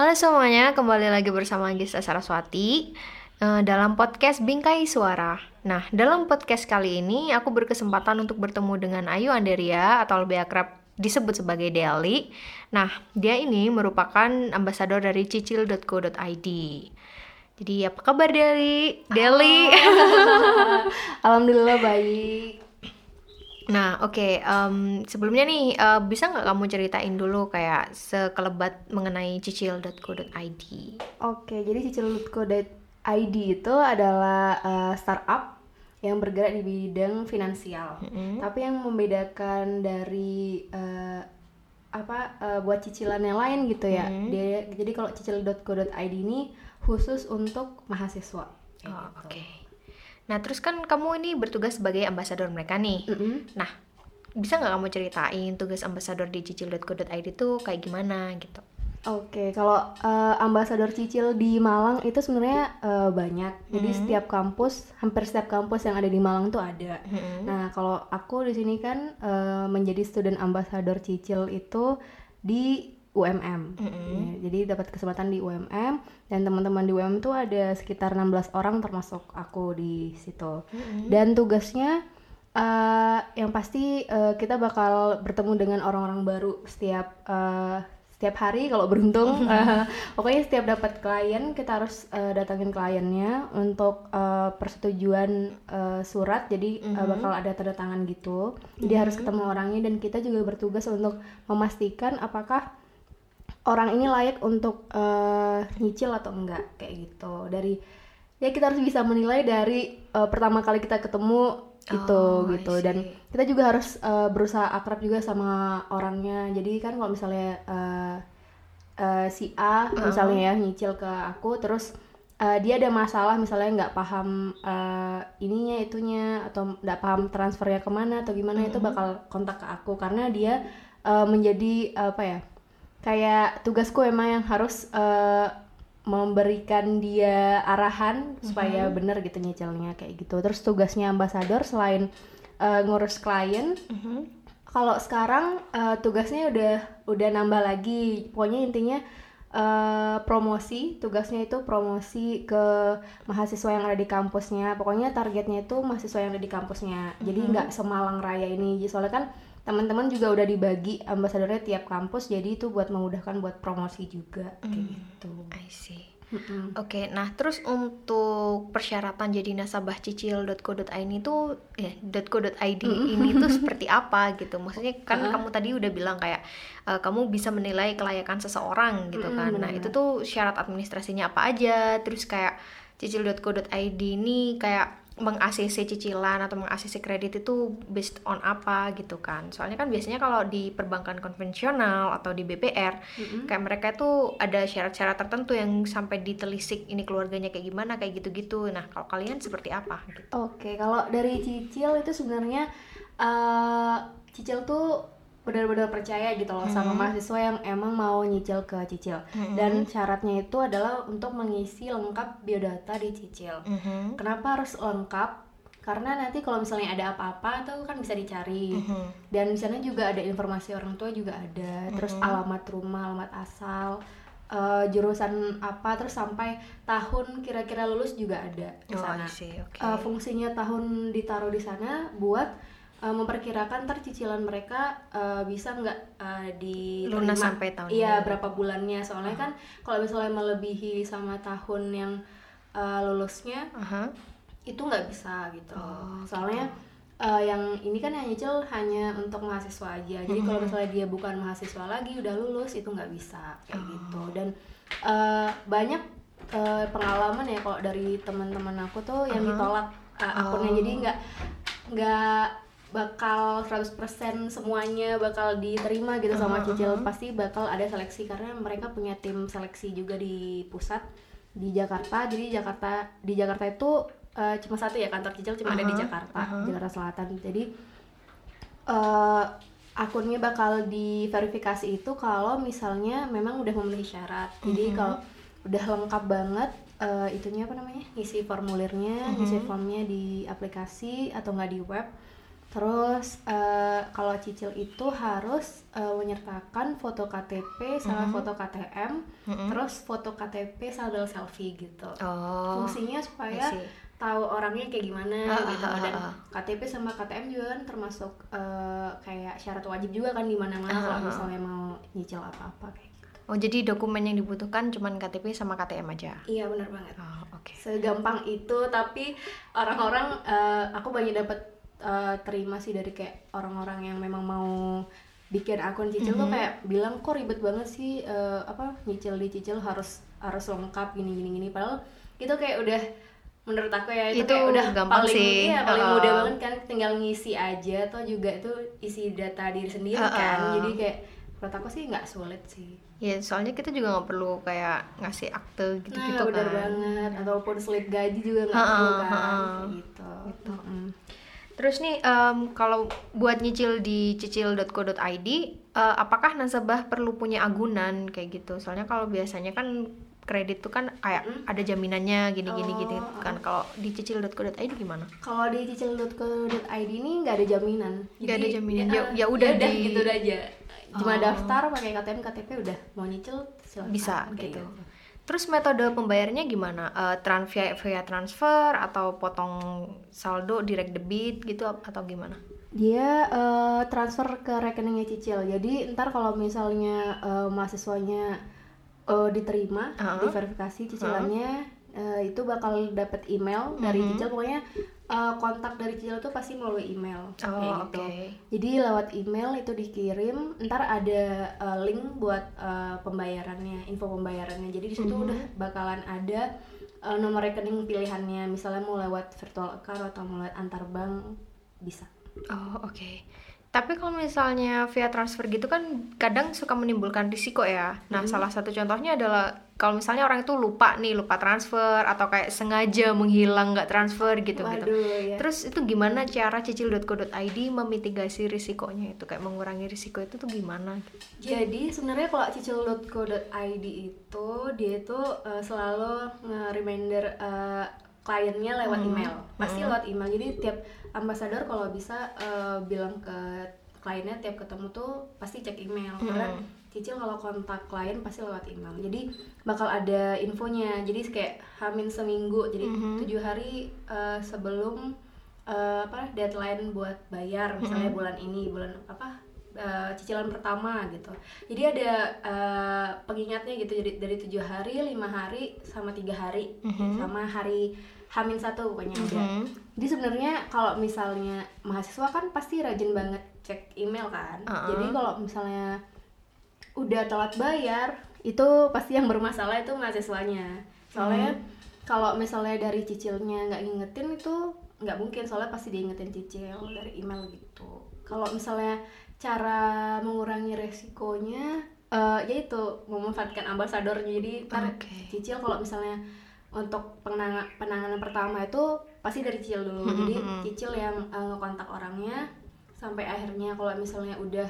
Halo semuanya, kembali lagi bersama Gista Saraswati uh, dalam podcast Bingkai Suara. Nah, dalam podcast kali ini aku berkesempatan untuk bertemu dengan Ayu Anderia atau lebih akrab disebut sebagai Deli. Nah, dia ini merupakan ambasador dari cicil.co.id. Jadi apa kabar Deli? Deli. Alhamdulillah baik. Nah, oke. Okay, um, sebelumnya nih, uh, bisa nggak kamu ceritain dulu kayak sekelebat mengenai cicil.co.id? Oke, okay, jadi cicil.co.id itu adalah uh, startup yang bergerak di bidang finansial. Mm -hmm. Tapi yang membedakan dari uh, apa uh, buat cicilan yang lain gitu ya. Mm -hmm. Dia, jadi kalau cicil.co.id ini khusus untuk mahasiswa. Oh, gitu. oke. Okay. Nah, terus kan kamu ini bertugas sebagai ambasador mereka nih. Mm -hmm. Nah, bisa nggak kamu ceritain tugas ambasador di cicil.co.id itu kayak gimana gitu? Oke, okay, kalau uh, ambasador Cicil di Malang itu sebenarnya uh, banyak. Jadi mm -hmm. setiap kampus, hampir setiap kampus yang ada di Malang tuh ada. Mm -hmm. Nah, kalau aku di sini kan uh, menjadi student ambasador Cicil itu di UMM. Mm -hmm. ya, jadi dapat kesempatan di UMM dan teman-teman di UMM tuh ada sekitar 16 orang termasuk aku di situ. Mm -hmm. Dan tugasnya uh, yang pasti uh, kita bakal bertemu dengan orang-orang baru setiap uh, setiap hari kalau beruntung uh, pokoknya setiap dapat klien kita harus uh, datangin kliennya untuk uh, persetujuan uh, surat jadi mm -hmm. uh, bakal ada tanda tangan gitu jadi mm -hmm. harus ketemu orangnya dan kita juga bertugas untuk memastikan apakah orang ini layak untuk uh, nyicil atau enggak kayak gitu. Dari ya kita harus bisa menilai dari uh, pertama kali kita ketemu itu oh, gitu. Dan kita juga harus uh, berusaha akrab juga sama orangnya. Jadi kan kalau misalnya uh, uh, si A uh -huh. misalnya ya nyicil ke aku terus uh, dia ada masalah misalnya nggak paham uh, ininya itunya atau nggak paham transfernya ke mana atau gimana uh -huh. itu bakal kontak ke aku. Karena dia uh, menjadi uh, apa ya kayak tugasku emang yang harus uh, memberikan dia arahan mm-hmm. supaya bener gitu nyicilnya kayak gitu terus tugasnya ambasador selain uh, ngurus klien mm-hmm. kalau sekarang uh, tugasnya udah udah nambah lagi pokoknya intinya uh, promosi tugasnya itu promosi ke mahasiswa yang ada di kampusnya pokoknya targetnya itu mahasiswa yang ada di kampusnya mm-hmm. jadi nggak semalang raya ini soalnya kan teman-teman juga udah dibagi ambasadornya tiap kampus jadi itu buat memudahkan buat promosi juga kayak hmm, gitu. I see. Mm-hmm. Oke, okay, nah terus untuk persyaratan jadi nasabah cicil.co.id itu ya .co.id mm-hmm. ini tuh seperti apa gitu? Maksudnya kan uh-huh. kamu tadi udah bilang kayak uh, kamu bisa menilai kelayakan seseorang gitu kan. Mm-hmm. Nah, itu tuh syarat administrasinya apa aja? Terus kayak cicil.co.id ini kayak meng-ACC cicilan atau meng-ACC kredit itu based on apa gitu kan. Soalnya kan biasanya kalau di perbankan konvensional atau di BPR mm-hmm. kayak mereka itu ada syarat-syarat tertentu yang sampai ditelisik ini keluarganya kayak gimana kayak gitu-gitu. Nah kalau kalian seperti apa gitu? Oke okay, kalau dari cicil itu sebenarnya uh, cicil tuh benar-benar percaya gitu loh hmm. sama mahasiswa yang emang mau nyicil ke cicil hmm. dan syaratnya itu adalah untuk mengisi lengkap biodata di cicil hmm. kenapa harus lengkap karena nanti kalau misalnya ada apa-apa tuh kan bisa dicari hmm. dan di sana juga ada informasi orang tua juga ada hmm. terus alamat rumah alamat asal uh, jurusan apa terus sampai tahun kira-kira lulus juga ada di oh, sana oh, okay. uh, fungsinya tahun ditaruh di sana buat uh, memperkirakan tercicilan mereka uh, bisa nggak uh, di lunas sampai tahun iya berapa bulannya soalnya uh kan kalau misalnya melebihi sama tahun yang uh, lulusnya uh -huh. itu nggak bisa gitu oh, soalnya gitu. uh, yang ini kan yang nyicil hanya untuk mahasiswa aja jadi kalau misalnya dia bukan mahasiswa lagi udah lulus itu nggak bisa kayak oh. gitu dan uh, banyak uh, pengalaman ya kalau dari teman-teman aku tuh yang uh -huh. ditolak uh, akunnya oh. jadi nggak nggak bakal 100% semuanya bakal diterima gitu sama uh -huh. Cicil pasti bakal ada seleksi karena mereka punya tim seleksi juga di pusat di Jakarta jadi Jakarta di Jakarta itu uh, cuma satu ya kantor Cicil cuma uh -huh. ada di Jakarta uh -huh. Jakarta Selatan jadi uh, akunnya bakal diverifikasi itu kalau misalnya memang udah memenuhi syarat jadi uh -huh. kalau udah lengkap banget uh, itunya apa namanya ngisi formulirnya uh -huh. ngisi formnya di aplikasi atau nggak di web Terus uh, kalau cicil itu harus uh, menyertakan foto KTP sama mm -hmm. foto KTM, mm -hmm. terus foto KTP sambil selfie gitu. Oh, Fungsinya supaya tahu orangnya kayak gimana uh, gitu uh, uh, dan KTP sama KTM juga kan termasuk uh, kayak syarat wajib juga kan di mana-mana uh, kalau misalnya mau nyicil apa-apa kayak gitu. Oh jadi dokumen yang dibutuhkan cuma KTP sama KTM aja? Iya benar banget. Oh, Oke. Okay. Segampang itu tapi orang-orang uh, aku banyak dapat uh, terima sih dari kayak orang-orang yang memang mau bikin akun cicil mm -hmm. tuh mhm. kayak bilang kok ribet banget sih uh, apa nyicil di cicil harus harus lengkap gini gini gini. Padahal itu kayak udah menurut aku ya itu, itu kayak udah gampang paling sih. ya paling uh, mudah banget kan tinggal ngisi aja atau juga itu isi data diri sendiri uh, kan. Jadi kayak menurut aku sih nggak sulit sih. Ya soalnya kita juga nggak perlu kayak ngasih akte gitu gitu nah, kan. banget. Ataupun slip gaji juga nggak perlu kan uh, gitu, gitu. Terus nih um, kalau buat nyicil di cicil.co.id, uh, apakah nasabah perlu punya agunan kayak gitu? Soalnya kalau biasanya kan kredit tuh kan kayak hmm? ada jaminannya gini-gini oh, gitu kan. Kalau di cicil.co.id gimana? Kalau di cicil.co.id ini nggak ada jaminan. Nggak ada jaminan. Ya, ya, ya udah di... gitu aja. Cuma oh. daftar pakai KTM KTP udah mau nyicil silakan. Bisa gitu. gitu. Terus metode pembayarannya gimana? Uh, trans via, via transfer atau potong saldo direct debit gitu atau gimana? Dia uh, transfer ke rekeningnya cicil. Jadi ntar kalau misalnya uh, mahasiswanya uh, diterima, uh -huh. diverifikasi cicilannya, uh -huh uh, itu bakal dapat email dari mm -hmm. Cicil pokoknya uh, kontak dari Cicil tuh pasti melalui email oh, kayak gitu. Okay. Jadi lewat email itu dikirim, ntar ada uh, link buat uh, pembayarannya, info pembayarannya. Jadi di situ mm -hmm. udah bakalan ada uh, nomor rekening pilihannya, misalnya mau lewat virtual account atau mau lewat antar bank bisa. Oh oke. Okay. Tapi kalau misalnya via transfer gitu kan kadang suka menimbulkan risiko ya. Nah, hmm. salah satu contohnya adalah kalau misalnya orang itu lupa nih, lupa transfer atau kayak sengaja menghilang nggak transfer gitu gitu. Ya. Terus itu gimana cara cicil.co.id memitigasi risikonya itu kayak mengurangi risiko itu tuh gimana? Jadi sebenarnya kalau cicil.co.id itu dia itu uh, selalu nge-reminder uh, kliennya lewat hmm. email. Pasti hmm. lewat email. Jadi tiap ambasador kalau bisa uh, bilang ke kliennya tiap ketemu tuh pasti cek email hmm. karena cicil kalau kontak klien pasti lewat email jadi bakal ada infonya jadi kayak hamin seminggu jadi hmm. tujuh hari uh, sebelum uh, apa deadline buat bayar misalnya hmm. bulan ini bulan apa uh, cicilan pertama gitu jadi ada uh, pengingatnya gitu jadi dari tujuh hari lima hari sama tiga hari hmm. sama hari Hamin satu pokoknya mm -hmm. Jadi sebenarnya kalau misalnya mahasiswa kan pasti rajin banget cek email kan. Uh -uh. Jadi kalau misalnya udah telat bayar itu pasti yang bermasalah itu mahasiswanya. Soalnya mm. kalau misalnya dari cicilnya nggak ngingetin itu nggak mungkin soalnya pasti diingetin cicil dari email gitu. Kalau misalnya cara mengurangi resikonya uh, yaitu memanfaatkan ambasadornya jadi ntar okay. cicil kalau misalnya untuk penangan penanganan pertama itu pasti dari cicil dulu hmm, jadi hmm, hmm. cicil yang uh, ngekontak orangnya sampai akhirnya kalau misalnya udah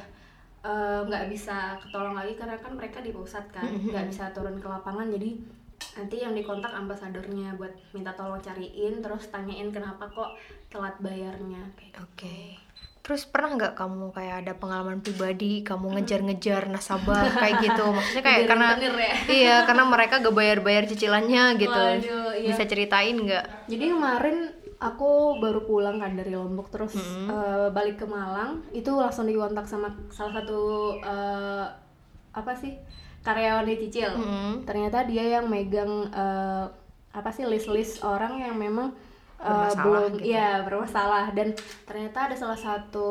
eh, nggak uh, bisa ketolong lagi karena kan mereka di pusat kan nggak bisa turun ke lapangan jadi nanti yang dikontak ambasadornya buat minta tolong cariin terus tanyain kenapa kok telat bayarnya oke okay. Terus pernah nggak kamu kayak ada pengalaman pribadi kamu ngejar-ngejar nasabah kayak gitu? Maksudnya kayak karena ya? iya karena mereka gak bayar-bayar cicilannya gitu. Waduh, iya. Bisa ceritain nggak? Jadi kemarin aku baru pulang kan dari Lombok terus mm -hmm. uh, balik ke Malang itu langsung dikontak sama salah satu uh, apa sih karyawan di cicil. Mm -hmm. Ternyata dia yang megang uh, apa sih list-list orang yang memang uh, belum gitu. ya bermasalah dan ternyata ada salah satu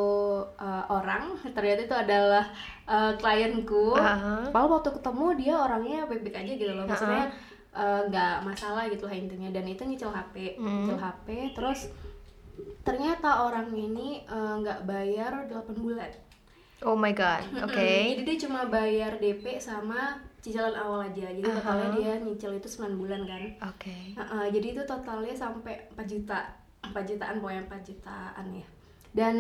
uh, orang ternyata itu adalah uh, klienku uh-huh. waktu ketemu dia orangnya baik-baik aja gitu loh maksudnya nggak uh-huh. uh, masalah gitu lah intinya dan itu nyicil HP hmm. nyicil HP terus ternyata orang ini nggak uh, bayar 8 bulan Oh my god, oke. Okay. Jadi dia cuma bayar DP sama cicilan awal aja. Jadi uh -huh. totalnya dia nyicil itu 9 bulan kan. Oke. Okay. uh -uh, jadi itu totalnya sampai 4 juta 4 jutaan pokoknya 4 jutaan ya. Dan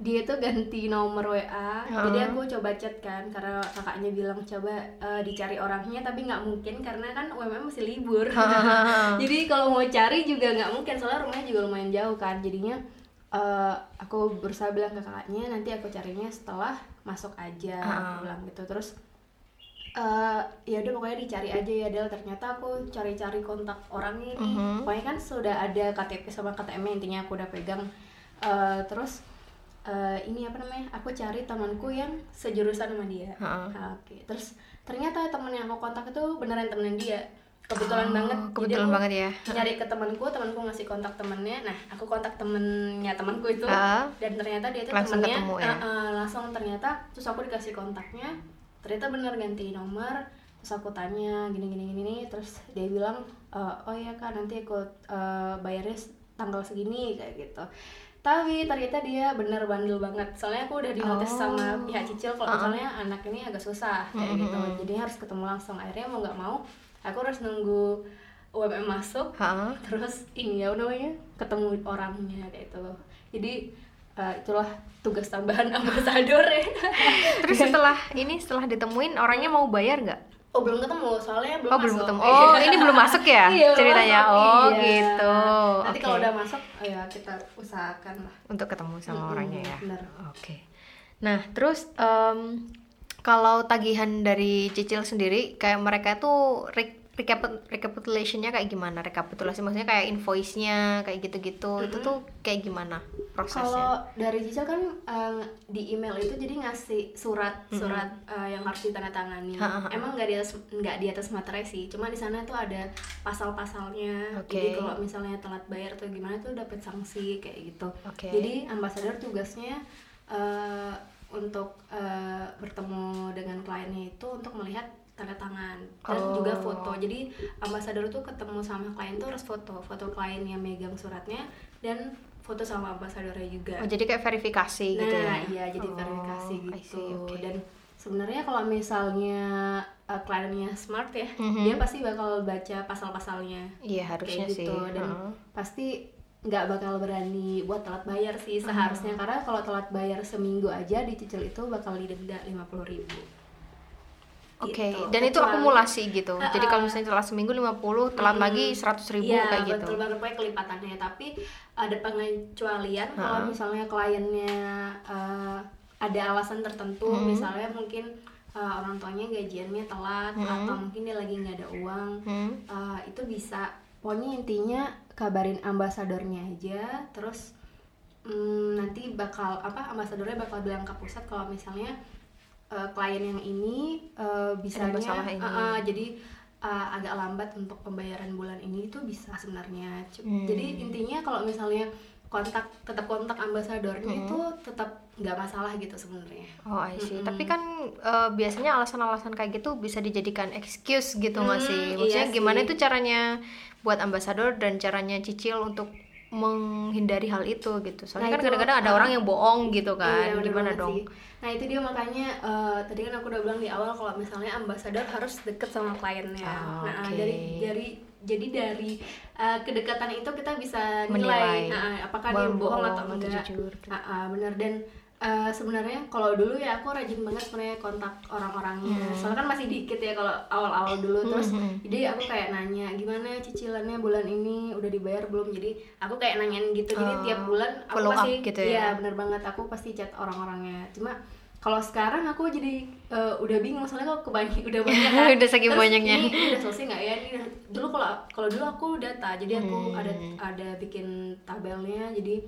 dia tuh ganti nomor WA uh -huh. jadi aku coba chat kan karena kakaknya bilang coba uh, dicari orangnya tapi nggak mungkin karena kan UMM masih libur. Jadi kalau mau cari juga nggak mungkin soalnya rumahnya juga lumayan jauh kan. Jadinya uh, aku berusaha bilang ke kakaknya nanti aku carinya setelah masuk aja aku bilang gitu. Terus uh, ya udah pokoknya dicari aja ya Del. Ternyata aku cari-cari kontak orangnya nih. Mhm. pokoknya kan sudah ada KTP sama KTM -nya, intinya aku udah pegang. Uh, terus uh, ini apa namanya aku cari temanku yang sejurusan sama dia. Nah, oke. Terus ternyata temen yang aku kontak itu beneran temen dia. Kebetulan Oh, banget. Jadi kebetulan aku banget ya. nyari ke temanku temanku ngasih kontak temennya. Nah aku kontak temennya temanku itu. Ah. dan ternyata dia itu Langsung temennya ketemu ya? eh, eh, langsung ternyata terus aku dikasih kontaknya ternyata bener ganti nomor terus aku tanya gini gini gini nih terus dia bilang "Eh, oh iya kak nanti aku eh, bayarnya tanggal segini kayak gitu. Tapi ternyata dia bener bandel banget. Soalnya aku udah dinotis Oh. sama pihak cicil kalau misalnya anak ini agak susah kayak Mm-mm. gitu jadi harus ketemu langsung. Akhirnya mau nggak mau aku harus nunggu UMM masuk. Ha-ha. terus ini ya namanya ketemu orangnya kayak itu jadi eh, itulah tugas tambahan ambasador ya Terus setelah ini setelah ditemuin orangnya mau bayar nggak? oh belum ketemu soalnya belum Oh masuk belum ketemu. Oh ini belum masuk ya Iya, ceritanya. Oh iya. gitu. nanti Oke. kalau udah masuk oh ya kita usahakan lah Untuk ketemu sama Mm-mm, orangnya ya. benar. Oke. Nah terus em, kalau tagihan dari cicil sendiri kayak mereka tuh re- recap- recapitulationnya kayak gimana? Rekapitulasi maksudnya kayak invoice-nya kayak gitu-gitu. Itu tuh kayak gimana prosesnya? Kalau dari Cicil kan eh, di email itu jadi ngasih surat surat eh, yang harus ditandatangani. Ha, ha, ha. Emang nggak di atas nggak di atas materai sih, cuma di sana tuh ada pasal-pasalnya. Oke. Jadi kalau misalnya telat bayar atau gimana tuh dapat sanksi kayak gitu. Oke. Jadi ambasador tugasnya eh, untuk eh, bertemu dengan kliennya itu untuk melihat tanda tangan dan Oh. juga foto. Jadi ambasador tuh ketemu sama klien tuh harus foto, foto klien yang megang suratnya dan foto sama ambasadornya juga. Oh jadi kayak verifikasi nah, gitu ya? iya jadi Oh, verifikasi gitu. see, oke. Dan sebenarnya kalau misalnya uh, kliennya smart ya, Mhm. dia pasti bakal baca pasal-pasalnya. Iya harusnya kayak sih. gitu dan Heeh. pasti nggak bakal berani buat telat bayar sih seharusnya karena kalau telat bayar seminggu aja dicicil itu bakal didenda lima puluh ribu Oke, Gitu. dan itu Kecuali- akumulasi gitu. Jadi Ah, kalau misalnya telat seminggu 50, telat Mm-mm. lagi 100 ribu Iya, kayak gitu. betul banget pokoknya kelipatannya tapi ada pengecualian kalau Ha. misalnya kliennya uh, ada alasan tertentu Hmm. misalnya mungkin uh, orang tuanya gajiannya telat Hmm. atau mungkin dia lagi nggak ada uang Hmm. uh, itu bisa pokoknya intinya kabarin ambasadornya aja terus mm, nanti bakal apa ambasadornya bakal bilang ke pusat kalau misalnya uh, klien yang ini uh, bisanya masalah ini. uh, uh, jadi uh, agak lambat untuk pembayaran bulan ini itu bisa sebenarnya Hmm. jadi intinya kalau misalnya kontak tetap kontak ambasadornya Hmm. itu tetap nggak masalah gitu sebenarnya Oh, I see. Mm-mm. Tapi kan eh, biasanya alasan-alasan kayak gitu bisa dijadikan excuse gitu nggak Hmm, sih? iya Maksudnya gimana sih. itu caranya buat ambasador dan caranya cicil untuk menghindari hal itu gitu. Soalnya Nah, kan kadang-kadang ada orang yang bohong gitu Iya, kan. bener gimana dong? sih. Nah itu dia makanya eh, tadi kan aku udah bilang di awal kalau misalnya ambasador harus deket sama kliennya. Ah, nah oke. dari dari jadi dari eh, kedekatan itu kita bisa Menilai. nilai, nah, apakah dia Bohong atau enggak. jujur. Ah, ah, bener dan eh, sebenarnya kalau dulu ya aku rajin banget sebenarnya kontak orang-orangnya. Hmm. Soalnya kan masih dikit ya kalau awal-awal dulu terus Hmm, hmm. jadi aku kayak nanya gimana cicilannya bulan ini udah dibayar belum jadi aku kayak nanyain gitu jadi Oh, tiap bulan aku pasti gitu ya? iya bener banget aku pasti chat orang-orangnya cuma kalau sekarang aku jadi eh, udah bingung soalnya kalau kebanyakan udah banyak kan. Udah saking Terus banyaknya. ini, udah selesai nggak ya ini dulu kalau kalau dulu aku data jadi aku Hmm. ada ada bikin tabelnya jadi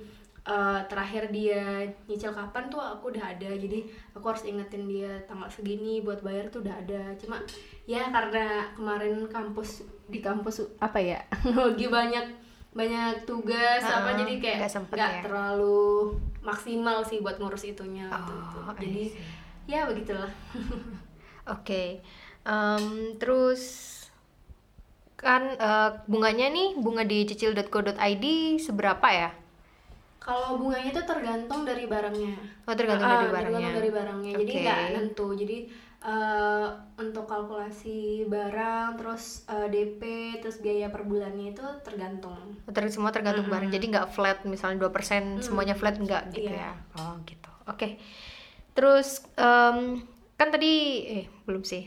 eh, terakhir dia nyicil kapan tuh aku udah ada jadi aku harus ingetin dia tanggal segini buat bayar tuh udah ada cuma ya karena kemarin kampus di kampus apa ya lagi banyak banyak tugas Ah, apa jadi kayak nggak nggak ya? terlalu maksimal sih buat ngurus itunya. Oh, I jadi ya begitulah Oke, Em, terus kan eh, bunganya nih bunga di cicil.co.id seberapa ya? Kalau bunganya itu tergantung dari barangnya Oh tergantung Ah, dari barangnya. tergantung dari barangnya jadi Oke. nggak nentu jadi eh, untuk kalkulasi barang terus eh, DP terus biaya per bulannya itu tergantung Oh, ter- semua tergantung barang. Jadi nggak flat misalnya 2% semuanya flat nggak gitu ya. Iya. Oh gitu. Oke. Terus em, kan tadi eh belum sih.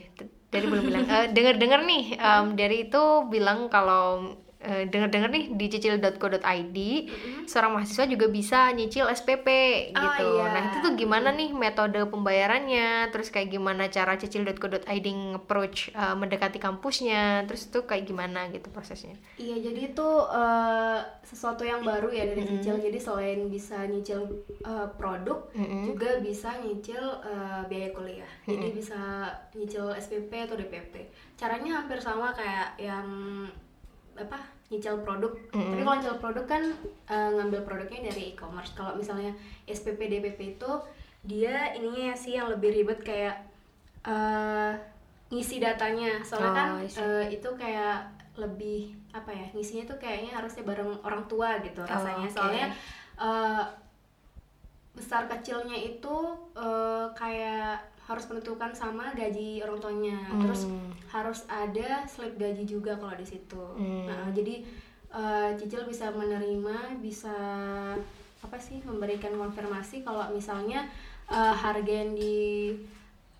Dari belum bilang. Eh, dengar-dengar nih em, dari itu bilang kalau uh, denger-denger nih di cicil.co.id mm-hmm. seorang mahasiswa juga bisa nyicil SPP oh, gitu. Iya. Nah, itu tuh gimana nih metode pembayarannya, terus kayak gimana cara cicil.co.id approach uh, mendekati kampusnya, terus tuh kayak gimana gitu prosesnya. Iya, jadi itu uh, sesuatu yang baru ya dari mm-hmm. cicil. Jadi selain bisa nyicil uh, produk, mm-hmm. juga bisa nyicil uh, biaya kuliah. Mm-hmm. Jadi bisa nyicil SPP atau DPP. Caranya hampir sama kayak yang apa nyicil produk. Mm-hmm. tapi kalau nyicil produk kan uh, ngambil produknya dari e-commerce. Kalau misalnya SPP DPP itu dia ininya sih yang lebih ribet kayak uh, ngisi datanya. Soalnya oh, kan uh, itu kayak lebih apa ya ngisinya tuh kayaknya harusnya bareng orang tua gitu oh, rasanya. okay. soalnya uh, besar kecilnya itu uh, kayak harus menentukan sama gaji orang tuanya hmm. terus harus ada slip gaji juga kalau di situ hmm. nah jadi uh, cicil bisa menerima bisa apa sih memberikan konfirmasi kalau misalnya uh, harga yang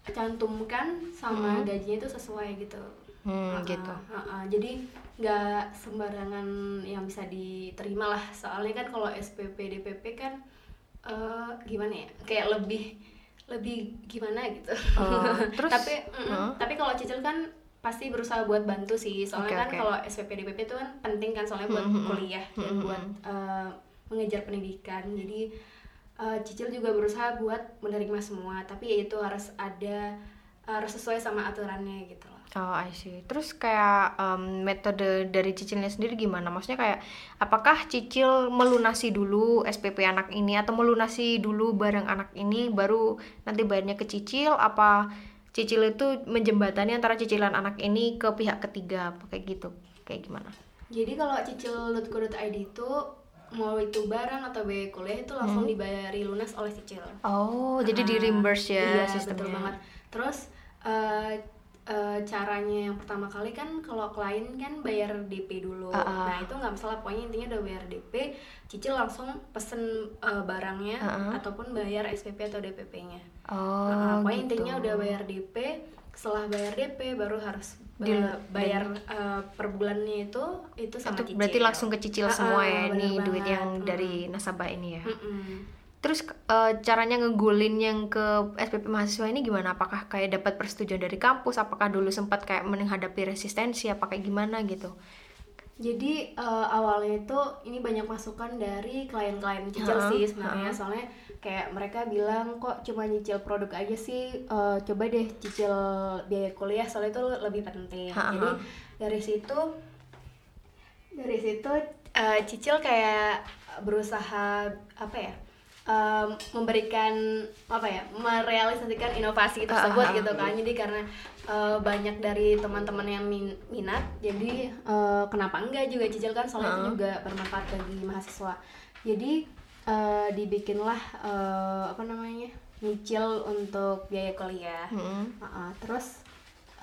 dicantumkan sama hmm. gajinya itu sesuai gitu hmm, uh, gitu uh, uh, jadi nggak sembarangan yang bisa diterima lah soalnya kan kalau SPP DPP kan uh, gimana ya kayak lebih lebih gimana gitu oh, terus tapi mm, huh? tapi kalau cicil kan pasti berusaha buat bantu sih soalnya okay, kan okay. kalau SPP DPP itu kan penting kan soalnya buat mm -hmm. kuliah mm -hmm. dan buat uh, mengejar pendidikan jadi uh, cicil juga berusaha buat menerima semua tapi ya itu harus ada harus sesuai sama aturannya gitu Oh, I see. Terus kayak um, metode dari cicilnya sendiri gimana? Maksudnya kayak apakah cicil melunasi dulu SPP anak ini atau melunasi dulu barang anak ini baru nanti bayarnya ke cicil apa cicil itu menjembatani antara cicilan anak ini ke pihak ketiga apa kayak gitu? Kayak gimana? Jadi kalau cicil.co.id itu mau itu barang atau biaya kuliah itu langsung hmm. dibayari lunas oleh cicil. Oh, jadi di reimburse ya iya, sistemnya. betul banget. Terus uh, uh, caranya yang pertama kali kan kalau klien kan bayar DP dulu. Uh -uh. Nah, itu nggak masalah pokoknya intinya udah bayar DP, cicil langsung pesen uh, barangnya uh -uh. ataupun bayar SPP atau DPP-nya. Oh, uh, pokoknya gitu. intinya udah bayar DP, setelah bayar DP baru harus Di, bayar uh, per bulannya itu itu sama itu cicil. Berarti langsung ke cicil uh, semua ya ini duit yang hmm. dari nasabah ini ya. Hmm -mm. Terus uh, caranya ngegulin yang ke SPP mahasiswa ini gimana? Apakah kayak dapat persetujuan dari kampus? Apakah dulu sempat kayak menghadapi resistensi? Apa kayak gimana gitu? Jadi uh, awalnya itu ini banyak masukan dari klien-klien cicil uh, sih sebenarnya. Uh. Soalnya kayak mereka bilang kok cuma nyicil produk aja sih. Uh, coba deh cicil biaya kuliah soalnya itu lebih penting. Uh, Jadi dari situ dari situ uh, cicil kayak berusaha apa ya? Um, memberikan apa ya merealisasikan inovasi tersebut uh, gitu kan. Jadi karena uh, banyak dari teman-teman yang min minat jadi uh, kenapa enggak juga cicil kan? Soalnya uh. itu juga bermanfaat bagi mahasiswa. Jadi uh, dibikinlah uh, apa namanya nyicil untuk biaya kuliah. Uh, uh, terus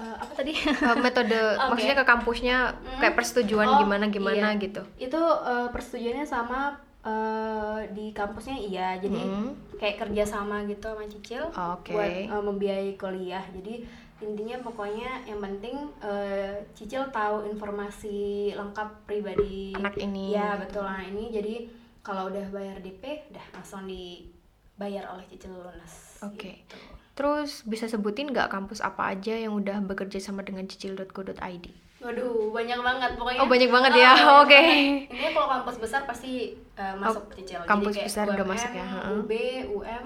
uh, apa tadi? Uh, metode? Okay. maksudnya ke kampusnya kayak persetujuan oh, gimana gimana iya. gitu. Itu uh, persetujuannya sama uh, di kampusnya iya jadi hmm. kayak kerja sama gitu sama cicil okay. buat uh, membiayai kuliah jadi intinya pokoknya yang penting uh, cicil tahu informasi lengkap pribadi anak ini ya betul anak ini jadi kalau udah bayar DP udah langsung dibayar oleh cicil lunas oke okay. gitu. terus bisa sebutin nggak kampus apa aja yang udah bekerja sama dengan cicil.co.id Waduh, banyak banget pokoknya. Oh, banyak banget ya. Oke. Okay. Ini kalau kampus besar pasti uh, masuk oh, cicil. Kampus Jadi besar UMM, udah masuk ya. UB, UM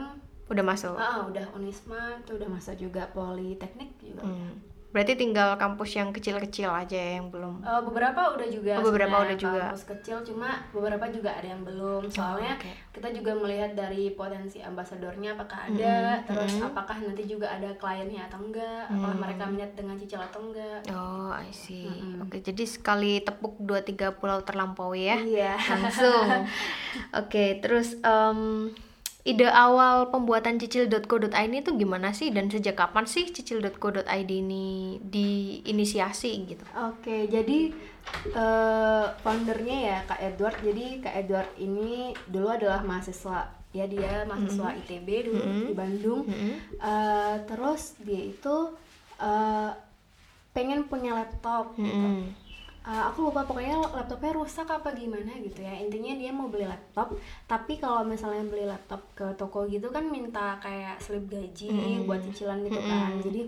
udah masuk. Ah, udah Unisma tuh udah masuk juga Politeknik juga. Hmm. Berarti tinggal kampus yang kecil-kecil aja ya yang belum. Uh, beberapa udah juga. Oh, beberapa udah juga. Kampus kecil cuma beberapa juga ada yang belum. Soalnya oh, okay. kita juga melihat dari potensi ambasadornya apakah ada, mm, terus mm. apakah nanti juga ada kliennya atau enggak, mm. apakah mereka minat dengan cicil atau enggak. Oh, I see. Mm. Oke, okay, jadi sekali tepuk dua tiga pulau terlampaui ya. Iya. Langsung. Oke, okay, terus um, ide awal pembuatan cicil.co.id itu gimana sih dan sejak kapan sih cicil.co.id ini diinisiasi gitu? Oke, jadi uh, foundernya ya Kak Edward. Jadi Kak Edward ini dulu adalah mahasiswa ya dia mahasiswa mm -hmm. ITB dulu mm -hmm. di Bandung. Mm -hmm. uh, terus dia itu uh, pengen punya laptop mm -hmm. gitu uh, aku lupa pokoknya laptopnya rusak apa gimana gitu ya intinya dia mau beli laptop tapi kalau misalnya beli laptop ke toko gitu kan minta kayak slip gaji mm. buat cicilan gitu mm. kan jadi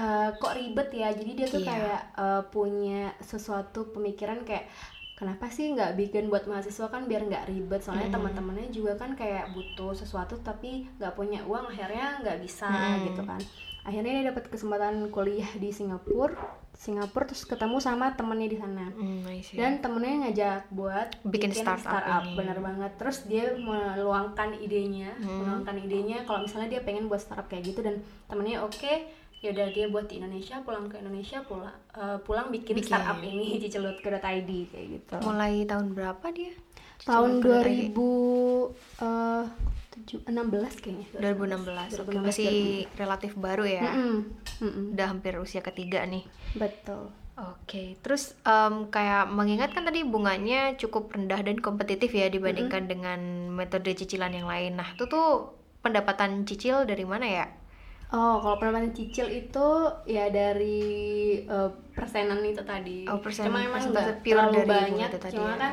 uh, kok ribet ya jadi dia tuh yeah. kayak uh, punya sesuatu pemikiran kayak kenapa sih nggak bikin buat mahasiswa kan biar nggak ribet soalnya mm. teman-temannya juga kan kayak butuh sesuatu tapi nggak punya uang akhirnya nggak bisa mm. gitu kan akhirnya dia dapat kesempatan kuliah di Singapura Singapura terus ketemu sama temennya di sana. Mm, dan temennya ngajak buat bikin, bikin startup, startup bener banget. Terus dia meluangkan idenya mm. meluangkan idenya kalau misalnya dia pengen buat startup kayak gitu dan temennya oke okay, ya udah dia buat di Indonesia pulang ke Indonesia pulang uh, pulang bikin, bikin. startup ini cicil.co.id kayak gitu. Mulai tahun berapa dia? Tahun 2000 uh, 16 kayaknya 2016, 2016 Oke, masih relatif baru ya mm -mm. Mm -mm. udah hampir usia ketiga nih betul Oke, terus um, kayak mengingatkan tadi bunganya cukup rendah dan kompetitif ya dibandingkan mm -hmm. dengan metode cicilan yang lain. Nah, itu tuh pendapatan cicil dari mana ya? Oh, kalau pendapatan cicil itu ya dari uh, persenan itu tadi. Oh, persenan. Cuma emang nggak terlalu banyak, cuma ya? kan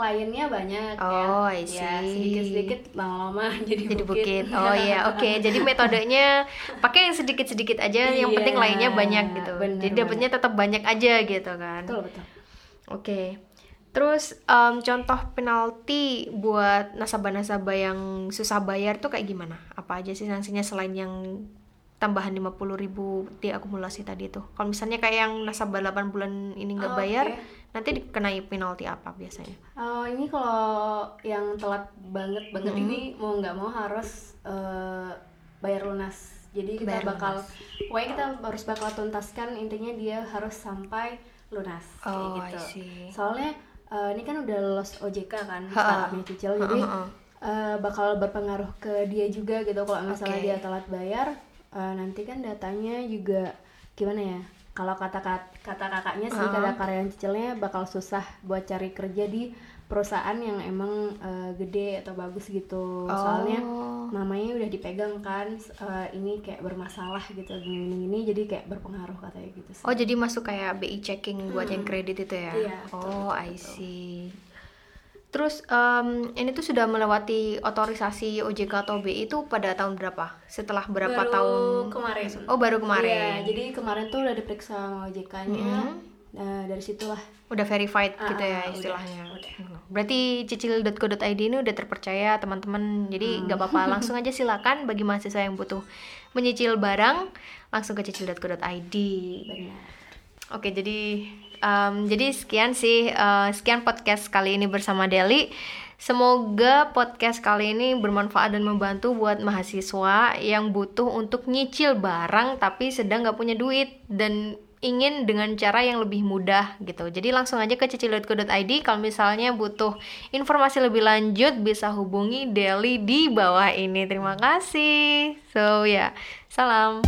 kliennya banyak ya. oh, ya. I see. ya sedikit-sedikit lama-lama jadi, jadi bukit. bukit. Oh iya, oke. Okay. Jadi metodenya pakai yang sedikit-sedikit aja, yang penting iya, lainnya banyak gitu. Bener, jadi dapatnya tetap banyak aja gitu kan. Betul, betul. Oke. Okay. Terus um, contoh penalti buat nasabah-nasabah yang susah bayar tuh kayak gimana? Apa aja sih sanksinya selain yang tambahan 50 ribu diakumulasi tadi tuh? Kalau misalnya kayak yang nasabah 8 bulan ini nggak oh, bayar, okay. nanti dikenai penalti apa biasanya? Oh, ini kalau yang telat banget banget -hmm. ini mau nggak mau harus uh, bayar lunas. Jadi kita bayar bakal, pokoknya kita harus bakal tuntaskan intinya dia harus sampai lunas oh, kayak gitu. Soalnya uh, ini kan udah lolos OJK kan startupnya cicil jadi uh, bakal berpengaruh ke dia juga gitu kalau misalnya okay. dia telat bayar uh, nanti kan datanya juga gimana ya kalau kata kata kakaknya sih uh. kata karyawan cicilnya bakal susah buat cari kerja di perusahaan yang emang uh, gede atau bagus gitu oh. soalnya namanya udah dipegang kan uh, ini kayak bermasalah gitu gini gini jadi kayak berpengaruh katanya gitu sih. oh jadi masuk kayak BI checking buat hmm. yang kredit itu ya iya, oh betul, I see Terus um, ini tuh sudah melewati otorisasi OJK atau BI itu pada tahun berapa? Setelah berapa baru tahun? kemarin. Oh baru kemarin. Iya, jadi kemarin tuh udah diperiksa sama OJK-nya. Mm -hmm Nah, dari situlah udah verified uh, gitu ya istilahnya. Udah, udah. Berarti cicil.co.id ini udah terpercaya teman-teman. Jadi nggak hmm. apa-apa, langsung aja silakan bagi mahasiswa yang butuh menyicil barang langsung ke cicil.co.id. Oke, jadi um, jadi sekian sih uh, sekian podcast kali ini bersama Deli. Semoga podcast kali ini bermanfaat dan membantu buat mahasiswa yang butuh untuk nyicil barang tapi sedang nggak punya duit dan ingin dengan cara yang lebih mudah gitu. Jadi langsung aja ke cicil.co.id kalau misalnya butuh informasi lebih lanjut bisa hubungi Deli di bawah ini. Terima kasih. So ya, yeah. salam.